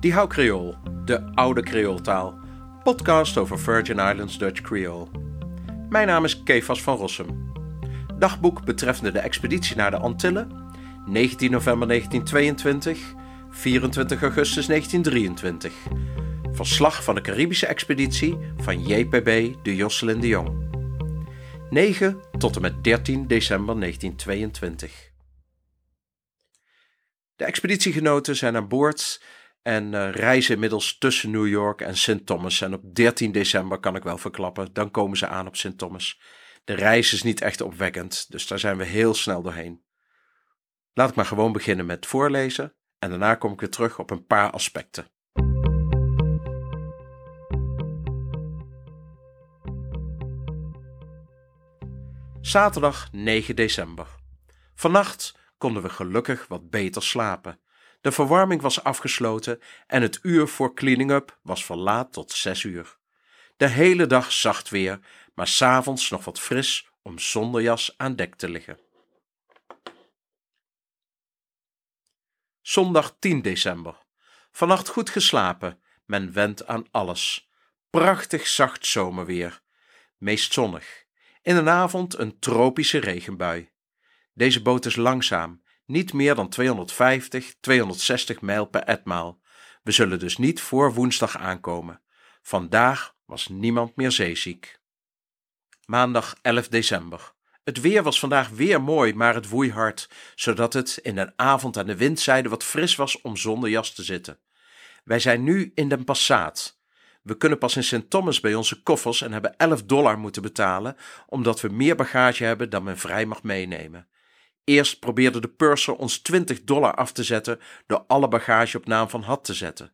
Die Hou Creool, de oude Creooltaal. Podcast over Virgin Islands Dutch Creole. Mijn naam is Kefas van Rossum. Dagboek betreffende de expeditie naar de Antillen. 19 november 1922, 24 augustus 1923. Verslag van de Caribische expeditie van JPB de Josselin de Jong. 9 tot en met 13 december 1922. De expeditiegenoten zijn aan boord en uh, reizen inmiddels tussen New York en St. Thomas. En op 13 december kan ik wel verklappen, dan komen ze aan op St. Thomas. De reis is niet echt opwekkend, dus daar zijn we heel snel doorheen. Laat ik maar gewoon beginnen met voorlezen en daarna kom ik weer terug op een paar aspecten. Zaterdag 9 december. Vannacht konden we gelukkig wat beter slapen. De verwarming was afgesloten en het uur voor cleaning up was verlaat tot zes uur. De hele dag zacht weer, maar s'avonds nog wat fris om zonder jas aan dek te liggen. Zondag 10 december. Vannacht goed geslapen. Men wendt aan alles. Prachtig zacht zomerweer. Meest zonnig. In de avond een tropische regenbui. Deze boot is langzaam, niet meer dan 250, 260 mijl per etmaal. We zullen dus niet voor woensdag aankomen. Vandaag was niemand meer zeeziek. Maandag 11 december. Het weer was vandaag weer mooi, maar het woei hard, zodat het in de avond aan de windzijde wat fris was om zonder jas te zitten. Wij zijn nu in Den Passaat. We kunnen pas in St. Thomas bij onze koffers en hebben 11 dollar moeten betalen, omdat we meer bagage hebben dan men vrij mag meenemen. Eerst probeerde de purser ons 20 dollar af te zetten door alle bagage op naam van Had te zetten.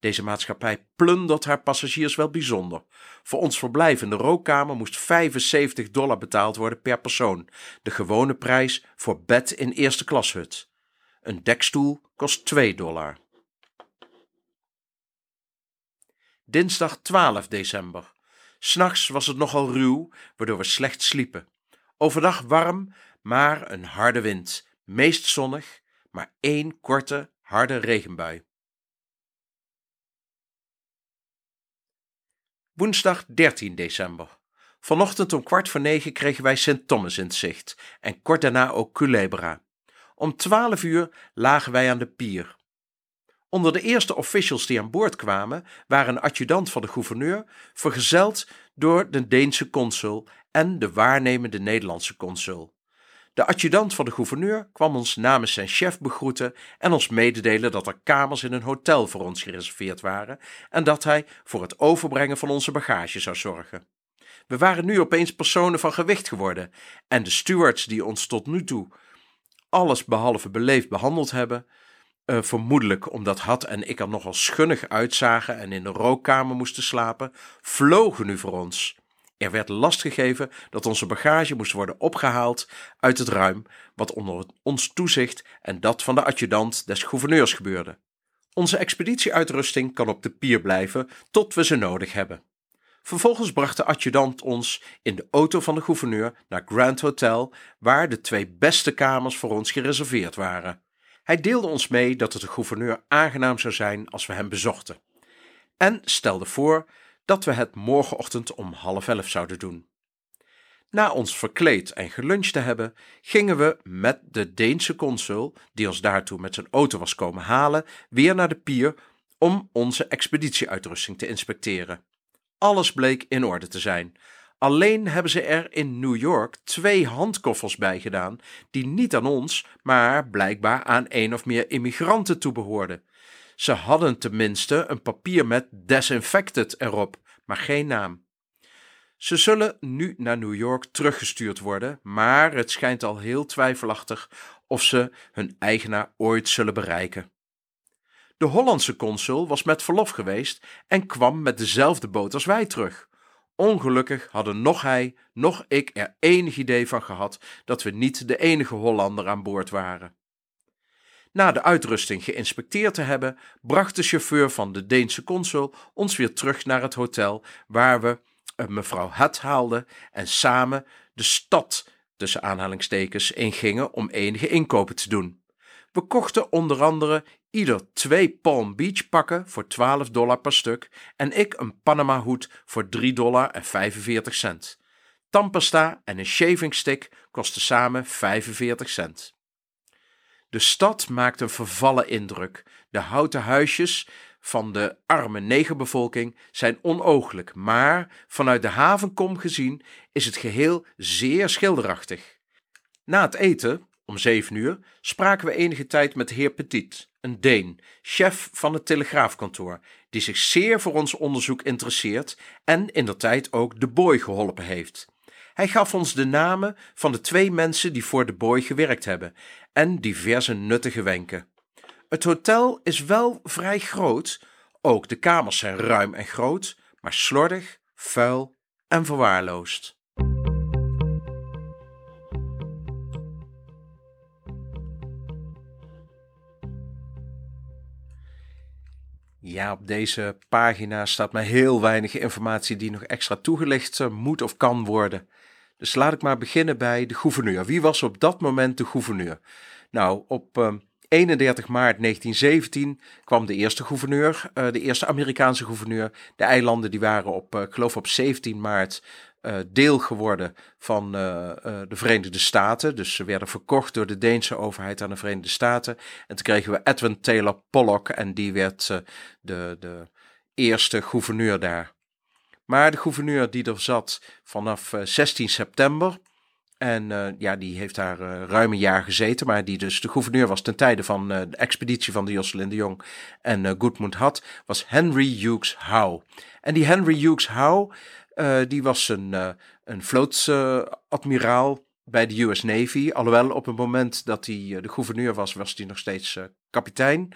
Deze maatschappij plundert haar passagiers wel bijzonder. Voor ons verblijf in de rookkamer moest 75 dollar betaald worden per persoon, de gewone prijs voor bed in eerste klashut. Een dekstoel kost 2 dollar. Dinsdag 12 december. S'nachts was het nogal ruw, waardoor we slecht sliepen. Overdag warm, maar een harde wind, meest zonnig, maar één korte, harde regenbui. Woensdag 13 december. Vanochtend om kwart voor negen kregen wij St. Thomas in zicht en kort daarna ook Culebra. Om twaalf uur lagen wij aan de pier. Onder de eerste officials die aan boord kwamen waren een adjudant van de gouverneur, vergezeld door de Deense consul en de waarnemende Nederlandse consul. De adjudant van de gouverneur kwam ons namens zijn chef begroeten en ons mededelen dat er kamers in een hotel voor ons gereserveerd waren en dat hij voor het overbrengen van onze bagage zou zorgen. We waren nu opeens personen van gewicht geworden en de stewards die ons tot nu toe alles behalve beleefd behandeld hebben, uh, vermoedelijk omdat Had en ik er nogal schunnig uitzagen en in de rookkamer moesten slapen, vlogen nu voor ons. Er werd last gegeven dat onze bagage moest worden opgehaald uit het ruim, wat onder ons toezicht en dat van de adjudant des gouverneurs gebeurde. Onze expeditieuitrusting kan op de pier blijven tot we ze nodig hebben. Vervolgens bracht de adjudant ons in de auto van de gouverneur naar Grand Hotel, waar de twee beste kamers voor ons gereserveerd waren. Hij deelde ons mee dat het de gouverneur aangenaam zou zijn als we hem bezochten. En stelde voor dat we het morgenochtend om half elf zouden doen. Na ons verkleed en geluncht te hebben, gingen we met de Deense consul, die ons daartoe met zijn auto was komen halen, weer naar de pier om onze expeditieuitrusting te inspecteren. Alles bleek in orde te zijn. Alleen hebben ze er in New York twee handkoffers bij gedaan, die niet aan ons, maar blijkbaar aan een of meer immigranten toebehoorden. Ze hadden tenminste een papier met desinfected erop, maar geen naam. Ze zullen nu naar New York teruggestuurd worden, maar het schijnt al heel twijfelachtig of ze hun eigenaar ooit zullen bereiken. De Hollandse consul was met verlof geweest en kwam met dezelfde boot als wij terug. Ongelukkig hadden nog hij, nog ik er enig idee van gehad dat we niet de enige Hollander aan boord waren. Na de uitrusting geïnspecteerd te hebben, bracht de chauffeur van de Deense consul ons weer terug naar het hotel, waar we uh, mevrouw Het haalden en samen de stad tussen aanhalingstekens ingingen om enige inkopen te doen. We kochten onder andere ieder twee Palm Beach pakken voor 12 dollar per stuk en ik een Panama hoed voor 3 dollar en 45 cent. Tandpasta en een shaving stick kosten samen 45 cent. De stad maakt een vervallen indruk. De houten huisjes van de arme negerbevolking zijn onooglijk, maar vanuit de havenkom gezien is het geheel zeer schilderachtig. Na het eten, om zeven uur, spraken we enige tijd met de heer Petit, een Deen, chef van het telegraafkantoor, die zich zeer voor ons onderzoek interesseert en in der tijd ook de boy geholpen heeft. Hij gaf ons de namen van de twee mensen die voor de boy gewerkt hebben en diverse nuttige wenken. Het hotel is wel vrij groot, ook de kamers zijn ruim en groot, maar slordig, vuil en verwaarloosd. Ja, op deze pagina staat maar heel weinig informatie die nog extra toegelicht eh, moet of kan worden. Dus laat ik maar beginnen bij de gouverneur. Wie was op dat moment de gouverneur? Nou, op 31 ehm, maart 1917 kwam de eerste gouverneur, uh, de eerste Amerikaanse gouverneur. De eilanden die waren op, uh, ik geloof op 17 maart uh, deel geworden van de Verenigde Staten. Dus ze werden verkocht door de Deense overheid aan de Verenigde Staten. En toen kregen we Edwin Taylor Pollock en die werd de, de eerste gouverneur daar. Maar de gouverneur die er zat vanaf 16 september en uh, ja, die heeft daar uh, ruim een jaar gezeten, maar die dus de gouverneur was ten tijde van uh, de expeditie van de Jocelyn de Jong en Goodmund had, was Henry Hughes Howe. En die Henry Hughes Howe, die was een, een vlootadmiraal bij de US Navy. Alhoewel op het moment dat hij de gouverneur was, was hij nog steeds kapitein.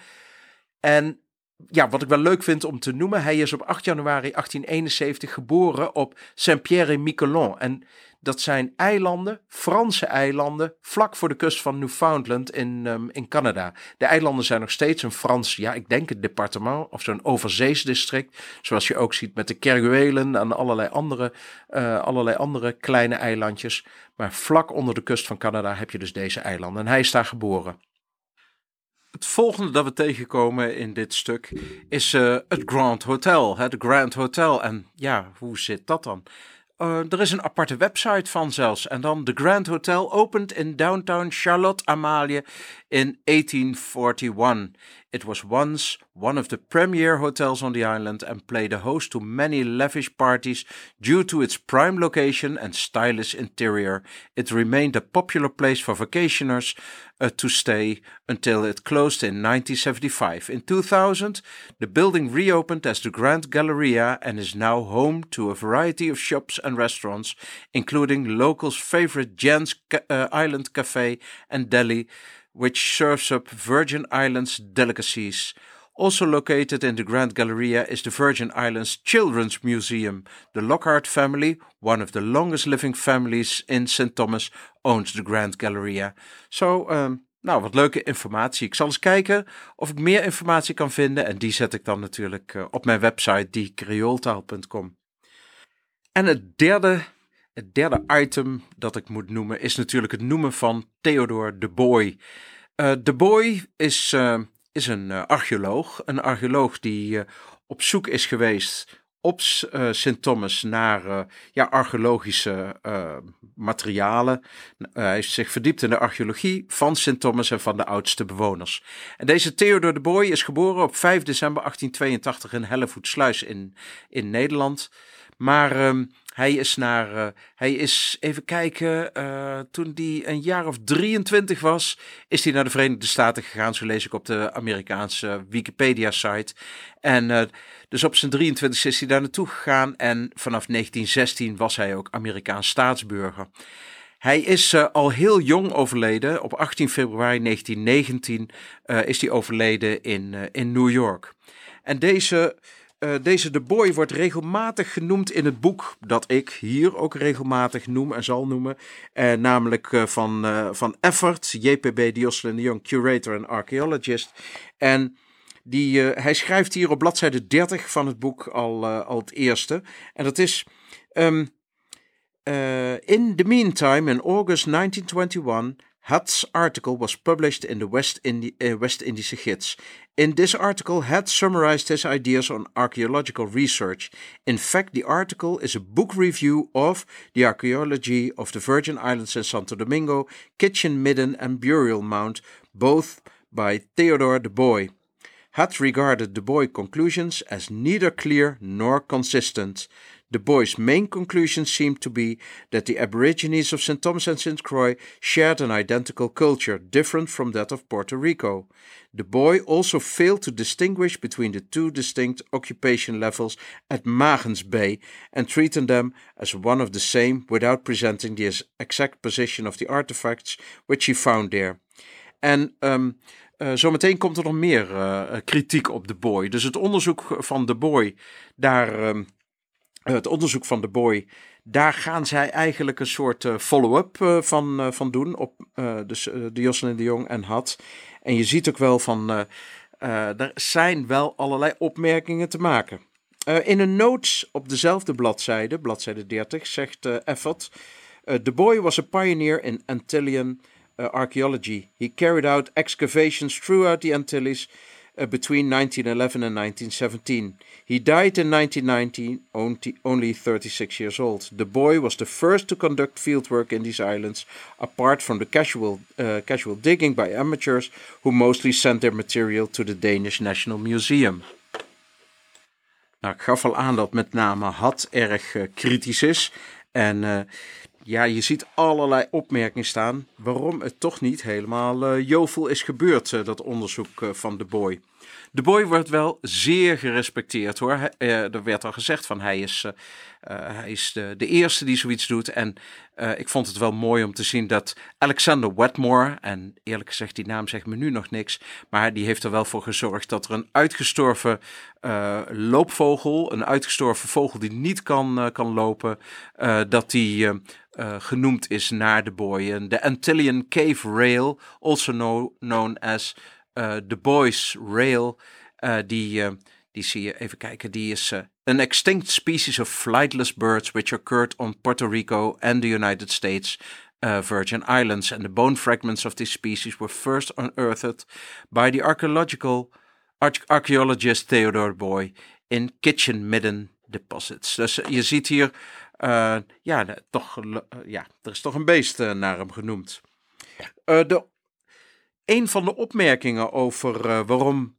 En ja, wat ik wel leuk vind om te noemen, hij is op 8 januari 1871 geboren op Saint-Pierre-et-Miquelon. En dat zijn eilanden, Franse eilanden, vlak voor de kust van Newfoundland in, um, in Canada. De eilanden zijn nog steeds een Frans, ja, ik denk het departement of zo'n overzeesdistrict. Zoals je ook ziet met de Kerguelen en allerlei andere, uh, allerlei andere kleine eilandjes. Maar vlak onder de kust van Canada heb je dus deze eilanden. En hij is daar geboren. Het volgende dat we tegenkomen in dit stuk is uh, het Grand Hotel. Het Grand Hotel. En ja, hoe zit dat dan? Uh, er is een aparte website van zelfs. En dan The Grand Hotel opened in downtown Charlotte Amalie in 1841. It was once one of the premier hotels on the island and played a host to many lavish parties due to its prime location and stylish interior. It remained a popular place for vacationers uh, to stay until it closed in 1975. In 2000, the building reopened as the Grand Galleria and is now home to a variety of shops and restaurants, including locals' favorite Jan's uh, Island Cafe and Deli, which serves up Virgin Islands delicacies. Also located in the Grand Galleria is the Virgin Islands Children's Museum. The Lockhart family, one of the longest living families in St. Thomas, owns the Grand Galleria. Zo, um, nou, wat leuke informatie. Ik zal eens kijken of ik meer informatie kan vinden. En die zet ik dan natuurlijk uh, op mijn website, diecreooltaal.com. En het derde, het derde item dat ik moet noemen is natuurlijk het noemen van Theodore de Boy. Uh, de Boy is... Uh, is een uh, archeoloog. Een archeoloog die op zoek is geweest op Sint Thomas naar ja, archeologische materialen. hij heeft zich verdiept in de archeologie van Sint Thomas en van de oudste bewoners. En deze Theodor de Boy is geboren op 5 december 1882 in Hellevoetsluis in, in Nederland. Maar um, hij is naar, uh, hij is, even kijken, uh, toen hij een jaar of 23 was, is hij naar de Verenigde Staten gegaan. Zo lees ik op de Amerikaanse Wikipedia-site. En uh, dus op zijn 23 is hij daar naartoe gegaan. En vanaf 1916 was hij ook Amerikaans staatsburger. Hij is al heel jong overleden. Op 18 februari 1919 uh, is hij overleden in, in New York. En deze uh, deze De Boy wordt regelmatig genoemd in het boek dat ik hier ook regelmatig noem en zal noemen. Uh, namelijk uh, van, van Effort, JPB Dioslin de Jong, curator en archaeologist. En die, hij schrijft hier op bladzijde 30 van het boek al, al het eerste. En dat is... Um, in the meantime, in August 1921... Hutt's article was published in the West, Indi- uh, West Gids. In this article, Hutt summarized his ideas on archaeological research. In fact, the article is a book review of the archaeology of the Virgin Islands and Santo Domingo, Kitchen Midden, and Burial Mound, both by Theodore de Boy. Hutt regarded de Boy conclusions as neither clear nor consistent. De Boy's main conclusion seemed to be that the Aborigines of St. Thomas and St. Croix shared an identical culture, different from that of Puerto Rico. De Boy also failed to distinguish between the two distinct occupation levels at Magens Bay and treated them as one of the same without presenting the exact position of the artifacts which he found there. En um, uh, zometeen komt er nog meer uh, kritiek op de boy. Dus het onderzoek van de boy, daar, um, het onderzoek van de boy, daar gaan zij eigenlijk een soort uh, follow-up van, van doen op dus, de Jocelyn de Jong en Had. En je ziet ook wel van, er zijn wel allerlei opmerkingen te maken. in een notes op dezelfde bladzijde, bladzijde 30, zegt Effort, The boy was a pioneer in Antillian uh, archaeology. He carried out excavations throughout the Antilles uh, between 1911 and 1917. He died in 1919, only 36 years old. The boy was the first to conduct fieldwork in these islands, apart from the casual, uh, casual digging by amateurs who mostly sent their material to the Danish National Museum. Nou, ik gaf al aan dat met name Had erg uh, kritisch is. En uh, ja, je ziet allerlei opmerkingen staan waarom het toch niet helemaal uh, jovel is gebeurd, uh, dat onderzoek uh, van de boy. De boy wordt wel zeer gerespecteerd hoor. er werd al gezegd van hij is, hij is de, de, eerste die zoiets doet. En ik vond het wel mooi om te zien dat Alexander Wetmore, en eerlijk gezegd die naam zegt me nu nog niks, maar die heeft er wel voor gezorgd dat er een uitgestorven loopvogel, een uitgestorven vogel die niet kan, kan lopen, dat die uh, genoemd is naar de boy. De Antillian Cave Rail, also know, known as uh, the Boys Rail, uh, die, die zie je, even kijken, die is an extinct species of flightless birds which occurred on Puerto Rico and the United States Virgin Islands. And the bone fragments of this species were first unearthed by the archaeological archaeologist Theodore Boy in Kitchen Midden deposits. Dus je ziet hier uh, ja, toch, uh, ja, er is toch een beest naar hem genoemd. de, een van de opmerkingen over waarom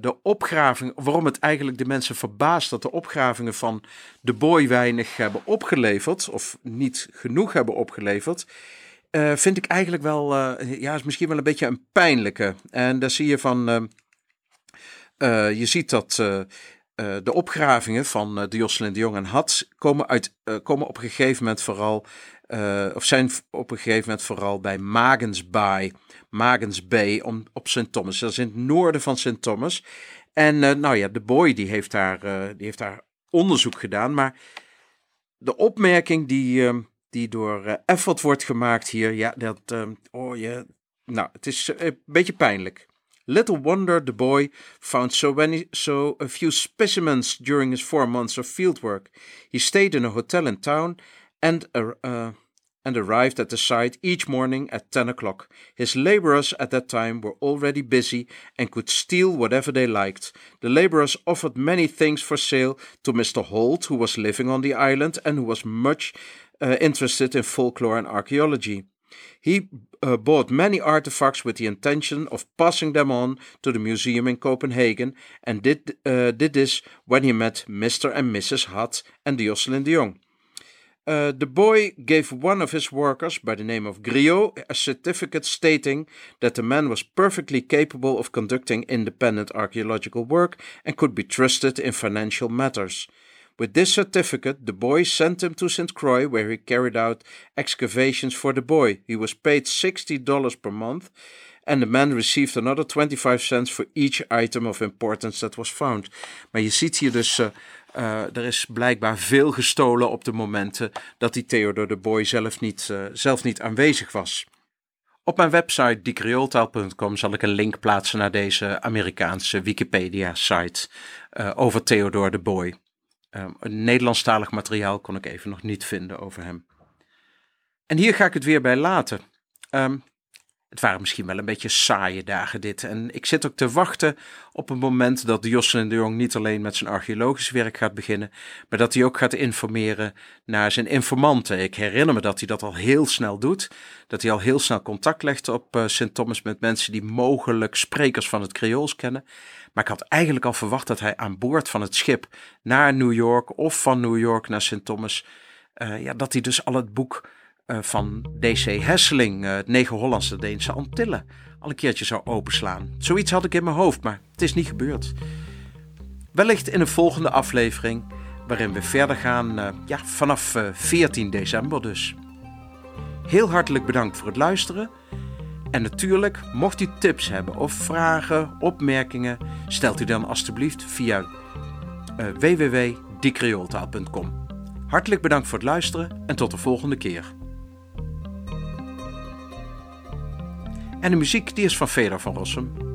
de opgraving, waarom het eigenlijk de mensen verbaast dat de opgravingen van de boy weinig hebben opgeleverd, of niet genoeg hebben opgeleverd, vind ik eigenlijk wel, ja, is misschien wel een beetje een pijnlijke. En daar zie je van, je ziet dat de opgravingen van de Jocelyn de Jong en Had komen, uit, komen op een gegeven moment vooral, of zijn op een gegeven moment vooral bij Magens Bay, Magens Bay om, op St. Thomas. Dat is in het noorden van St. Thomas. En nou ja, de boy die heeft, daar, die heeft daar onderzoek gedaan, maar de opmerking die, die door Effort wordt gemaakt hier, ja, dat, oh je, nou, het is een beetje pijnlijk. Little wonder the boy found so many so a few specimens during his four months of fieldwork. He stayed in a hotel in town and uh, and arrived at the site each morning at ten o'clock. His labourers at that time were already busy and could steal whatever they liked. The labourers offered many things for sale to Mr. Holt, who was living on the island and who was much uh, interested in folklore and archaeology. He uh, bought many artifacts with the intention of passing them on to the museum in Copenhagen and did, uh, did this when he met Mr. and Mrs. Hutt and Jocelyn de Jong. Uh, the boy gave one of his workers, by the name of Griot, a certificate stating that the man was perfectly capable of conducting independent archaeological work and could be trusted in financial matters. With this certificate, the boy sent him to St. Croix, where he carried out excavations for the boy. He was paid $60 per month, and the man received another 25 cents for each item of importance that was found. Maar je ziet hier dus, uh, uh, er is blijkbaar veel gestolen op de momenten dat die Theodor de Boy zelf niet, uh, zelf niet aanwezig was. Op mijn website dicreoltaal.com zal ik een link plaatsen naar deze Amerikaanse Wikipedia-site over Theodor de Boy. Um, een Nederlandstalig materiaal kon ik even nog niet vinden over hem. En hier ga ik het weer bij laten. Um, Het waren misschien wel een beetje saaie dagen dit. En ik zit ook te wachten op het moment dat Jocelyn de Jong niet alleen met zijn archeologisch werk gaat beginnen, maar dat hij ook gaat informeren naar zijn informanten. Ik herinner me dat hij dat al heel snel doet. Dat hij al heel snel contact legt op uh, Sint Thomas met mensen die mogelijk sprekers van het Creools kennen. Maar ik had eigenlijk al verwacht dat hij aan boord van het schip naar New York of van New York naar Sint Thomas, uh, ja, dat hij dus al het boek van DC Hesseling, uh, het Negen Hollandse Deense Antillen, al een keertje zou openslaan. Zoiets had ik in mijn hoofd, maar het is niet gebeurd. Wellicht in een volgende aflevering, waarin we verder gaan uh, ja, vanaf 14 december dus. Heel hartelijk bedankt voor het luisteren. En natuurlijk, mocht u tips hebben of vragen, opmerkingen, stelt u dan alstublieft via www.dicreoltaal.com. Hartelijk bedankt voor het luisteren en tot de volgende keer. En de muziek die is van Feder van Rossum.